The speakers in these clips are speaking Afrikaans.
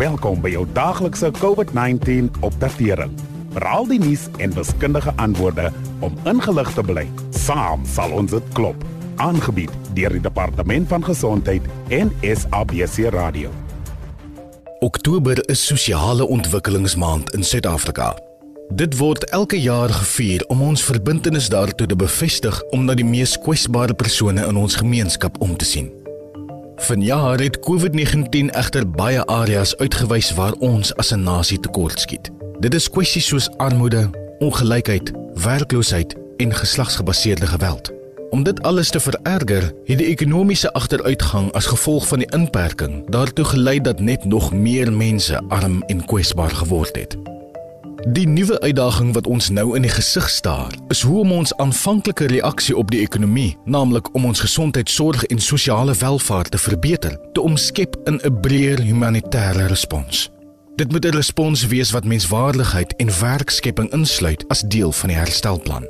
Welkom by jou daaglikse COVID-19 opdatering. Veral die nuus en wiskundige antwoorde om ingelig te bly. Saam sal ons dit klop. Aangebied deur die Departement van Gesondheid en SABC Radio. Oktober is sosiale ontwikkelingsmaand in Suid-Afrika. Dit word elke jaar gevier om ons verbintenis daartoe te bevestig om na die mees kwesbare persone in ons gemeenskap om te sien. Vanjaar het COVID-19 egter baie areas uitgewys waar ons as 'n nasie tekortskiet. Dit is kwessies soos armoede, ongelykheid, werkloosheid en geslagsgebaseerde geweld. Om dit alles te vererger, het die ekonomiese agteruitgang as gevolg van die inperking daartoe gelei dat net nog meer mense arm en kwesbaar geword het. Die nuwe uitdaging wat ons nou in die gesig staar, is hoe om ons aanvanklike reaksie op die ekonomie, naamlik om ons gesondheidsorg en sosiale welfaart te verbeter, te omskep in 'n breër humanitêre respons. Dit moet 'n respons wees wat menswaardigheid en werkskepping insluit as deel van die herstelplan.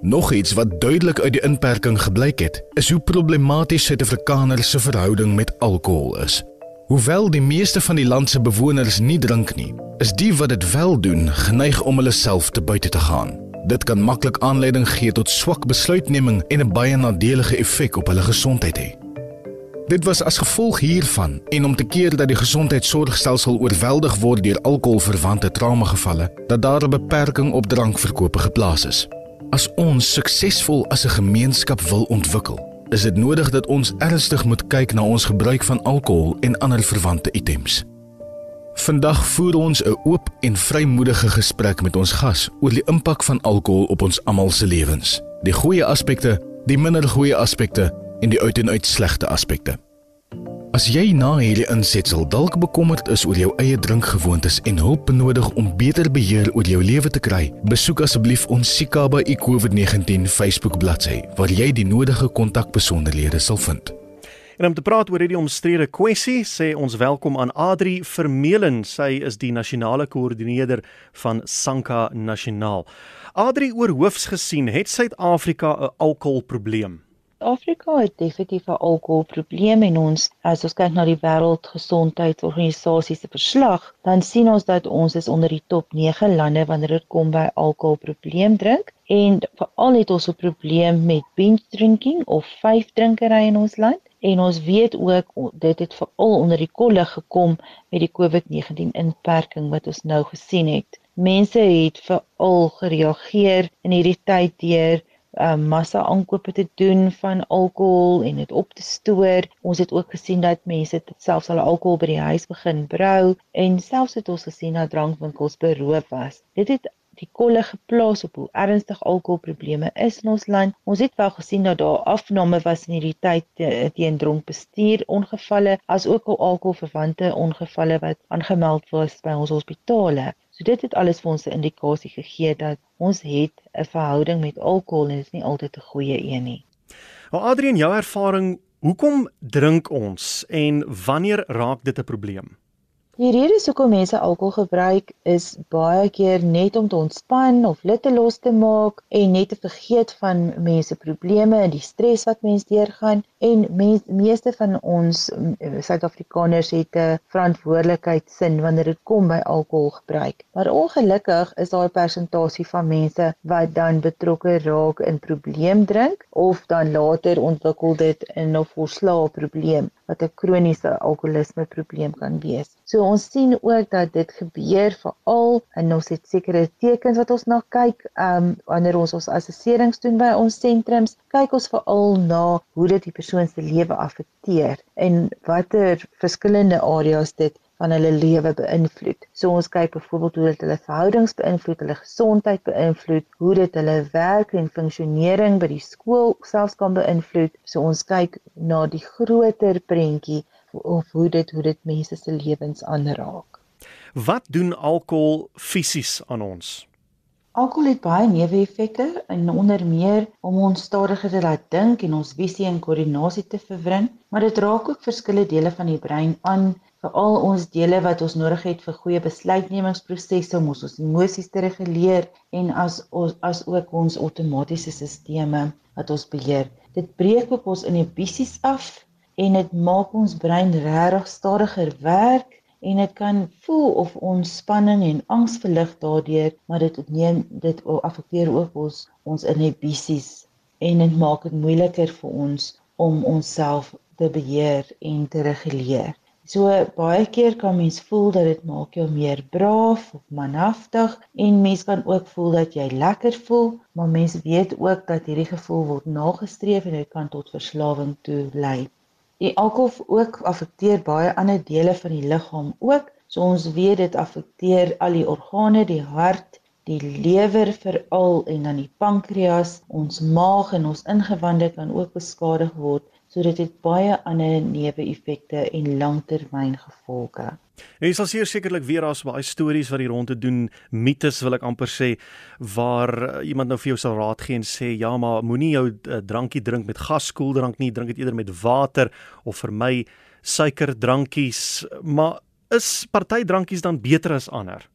Nog iets wat duidelik uit die inperking gebleik het, is hoe problematies Suid-Afrikaners se verhouding met alkohol is. Hoewel die meeste van die land se bewoners nie drink nie, is die wat dit wel doen, geneig om hulle self te buite te gaan. Dit kan maklik aanleiding gee tot swak besluitneming en 'n baie nadelige effek op hulle gesondheid hê. Dit was as gevolg hiervan en om te keer dat die gesondheidsorgstelsel oorweldig word deur alkoholverwante traumagevalle, dat daar 'n beperking op drankverkope geplaas is. As ons suksesvol as 'n gemeenskap wil ontwikkel, is dit nodig dat ons ernstig moet kyk na ons gebruik van alkohol en ander verwante items. Vandag voer ons 'n oop en vrymoedige gesprek met ons gas oor die impak van alkohol op ons almal se lewens, die goeie aspekte, die minder goeie aspekte en die uit-en-uit slegte aspekte. As jy na hierdie insetsel dalk bekommerd is oor jou eie drinkgewoontes en hulp benodig om beter beheer oor jou lewe te kry, besoek asseblief ons Sikaba iCovid-19 Facebook bladsy waar jy die nodige kontakbesonderhede sal vind. En om te praat oor hierdie omstrede kwessie, sê ons welkom aan Adri Vermeulen. Sy is die nasionale koördineerder van Sanka Nasionaal. Adri, oor hoofs gesien, het Suid-Afrika 'n alkoholprobleem? Afrika het definitief 'n alkoholprobleem en ons as ons kyk na die wêreldgesondheidsorganisasie se verslag, dan sien ons dat ons is onder die top 9 lande wanneer dit kom by alkoholprobleem drink en veral het ons 'n probleem met binge drinking of vyf drinkery in ons land en ons weet ook dit het veral onder die kolle gekom met die COVID-19 inperking wat ons nou gesien het. Mense het veral gereageer in hierdie tyd deur um, massa aankope te doen van alkohol en dit op te stoor. Ons het ook gesien dat mense selfs hulle alkohol by die huis begin brou en selfs het ons gesien dat drankwinkels beroof was. Dit het die kolle geplaas op hoe ernstig alkoholprobleme is in ons land. Ons het wel gesien dat daar afname was in hierdie tyd teen dronk bestuur ongevalle as ook al alkoholverwante ongevalle wat aangemeld was by ons hospitale. So dit het alles vir ons 'n indikasie gegee dat ons het 'n verhouding met alkohol en dit is nie altyd 'n goeie een nie. Nou Adrian, jou ervaring, hoekom drink ons en wanneer raak dit 'n probleem? Die rede hoekom mense alkohol gebruik is baie keer net om te ontspan of litte los te maak en net te vergeet van mense probleme en die stres wat mense deurgaan en mens, meeste van ons mm, Suid-Afrikaners het 'n verantwoordelikheid sin wanneer dit kom by alkoholgebruik. Maar ongelukkig is daar 'n persentasie van mense wat dan betrokke raak in probleem drink of dan later ontwikkel dit in 'n volslae probleem wat 'n kroniese alkoholisme probleem kan wees. So ons sien ook dat dit gebeur veral en ons het sekere tekens wat ons na kyk, ehm um, wanneer ons ons assesserings doen by ons sentrums, kyk ons veral na hoe dit die persoon se lewe affekteer en watter verskillende areas dit van hulle lewe beïnvloed. So ons kyk byvoorbeeld hoe dit hulle verhoudings beïnvloed, hulle gesondheid beïnvloed, hoe dit hulle werk en funksionering by die skool selfs kan beïnvloed. So ons kyk na die groter prentjie of hoe dit hoe dit mense se lewens aanraak. Wat doen alkohol fisies aan ons? Alkohol het baie neeweffekte en onder meer om ons stadiger te laat dink en ons visie en koördinasie te verwring, maar dit raak ook verskillende dele van die brein aan veral ons dele wat ons nodig het vir goeie besluitnemingsprosesse om ons, emosies te reguleer en as ons as ook ons outomatiese stelsels wat ons beheer. Dit breek ook ons inhibisies af en dit maak ons brein regtig stadiger werk en dit kan voel of ons spanning en angs verlig daardeur, maar dit neem dit affekteer ook ons ons inhibisies en dit maak dit moeiliker vir ons om onsself te beheer en te reguleer. So baie keer kan mens voel dat dit maak jou meer braaf of manhaftig en mens kan ook voel dat jy lekker voel, maar mens weet ook dat hierdie gevoel word nagestreef en dit kan tot verslawing toe lei. Die alkohol ook affekteer baie ander dele van die liggaam ook. So ons weet dit affekteer al die organe, die hart, die lewer veral en dan die pankreas, ons maag en ons ingewande kan ook beskadig word so dit het baie ander neeweffekte en langtermyngevolge. En jy sal sekerlik weer daar's baie stories wat hier rond te doen, mites wil ek amper sê, waar uh, iemand nou vir jou sal raad gee en sê ja, maar moenie jou uh, drankie drink met gaskoeldrank nie, drink dit eerder met water of vir my suikerdrankies, maar is party drankies dan beter as ander?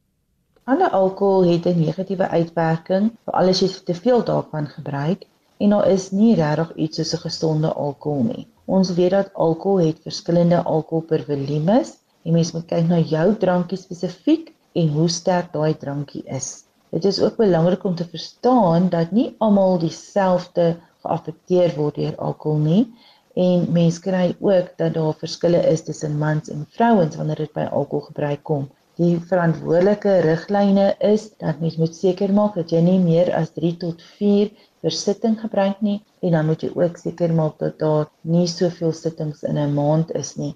Alle alkohol het 'n negatiewe uitwerking, veral as jy te veel daarvan gebruik en daar is nie regtig iets soos 'n gesonde alkohol nie. Ons weet dat alkohol het verskillende alkohol per volumes en mens moet kyk na jou drankie spesifiek en hoe sterk daai drankie is. Dit is ook belangrik om te verstaan dat nie almal dieselfde geaffekteer word deur alkohol nie en mense kry ook dat daar verskille is tussen mans en vrouens wanneer dit by alkoholgebruik kom. Die verantwoordelike riglyne is dat mens moet seker maak dat jy nie meer as 3 tot 4 vir sitting gebruik nie en dan moet jy ook seker maak dat daar nie soveel sittings in 'n maand is nie.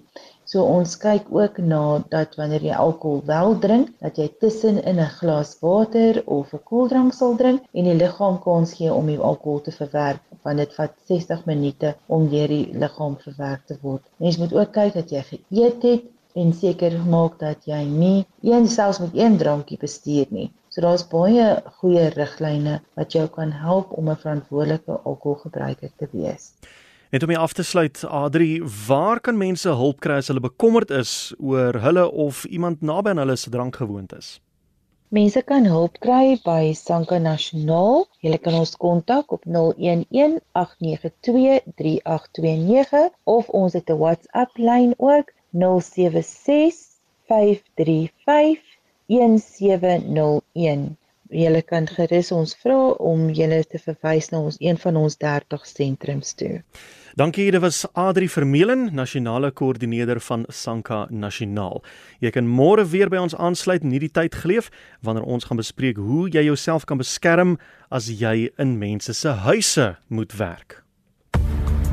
So ons kyk ook na dat wanneer jy alkohol wel drink, dat jy tussen in 'n glas water of 'n koeldrank sal drink en die liggaam kans gee om die alkohol te verwerk, want dit vat 60 minute om deur die liggaam verwerk te word. Mens moet ook kyk dat jy geëet het en seker maak dat jy nie een selfs met een drankie bestuur nie. So daar's baie goeie riglyne wat jou kan help om 'n verantwoordelike alkoholgebruiker te wees. En om af te sluit, Adri, waar kan mense hulp kry as hulle bekommerd is oor hulle of iemand naby aan hulle se drankgewoontes? Mense kan hulp kry by Sanka Nasionaal. Jy kan ons kontak op 0118923829 of ons het 'n WhatsApp lyn ook 076 535 1701. Julle kan gerus ons vra om julle te verwys na ons een van ons 30 sentrums toe. Dankie, dit was Adri Vermeulen, nasionale koördineerder van Sanka Nasionaal. Jy kan môre weer by ons aansluit in hierdie tyd geleef wanneer ons gaan bespreek hoe jy jouself kan beskerm as jy in mense se huise moet werk.